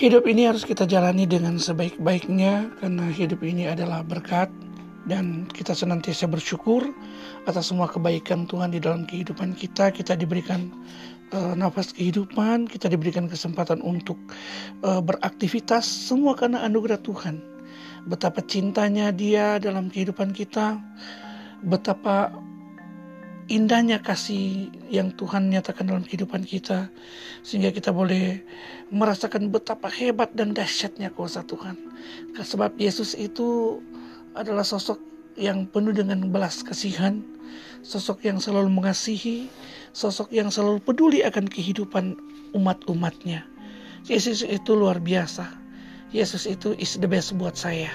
Hidup ini harus kita jalani dengan sebaik-baiknya karena hidup ini adalah berkat dan kita senantiasa bersyukur atas semua kebaikan Tuhan di dalam kehidupan kita. Kita diberikan uh, nafas kehidupan, kita diberikan kesempatan untuk uh, beraktivitas semua karena anugerah Tuhan. Betapa cintanya Dia dalam kehidupan kita, betapa indahnya kasih yang Tuhan nyatakan dalam kehidupan kita sehingga kita boleh merasakan betapa hebat dan dahsyatnya kuasa Tuhan. Sebab Yesus itu adalah sosok yang penuh dengan belas kasihan, sosok yang selalu mengasihi, sosok yang selalu peduli akan kehidupan umat-umatnya. Yesus itu luar biasa. Yesus itu is the best buat saya.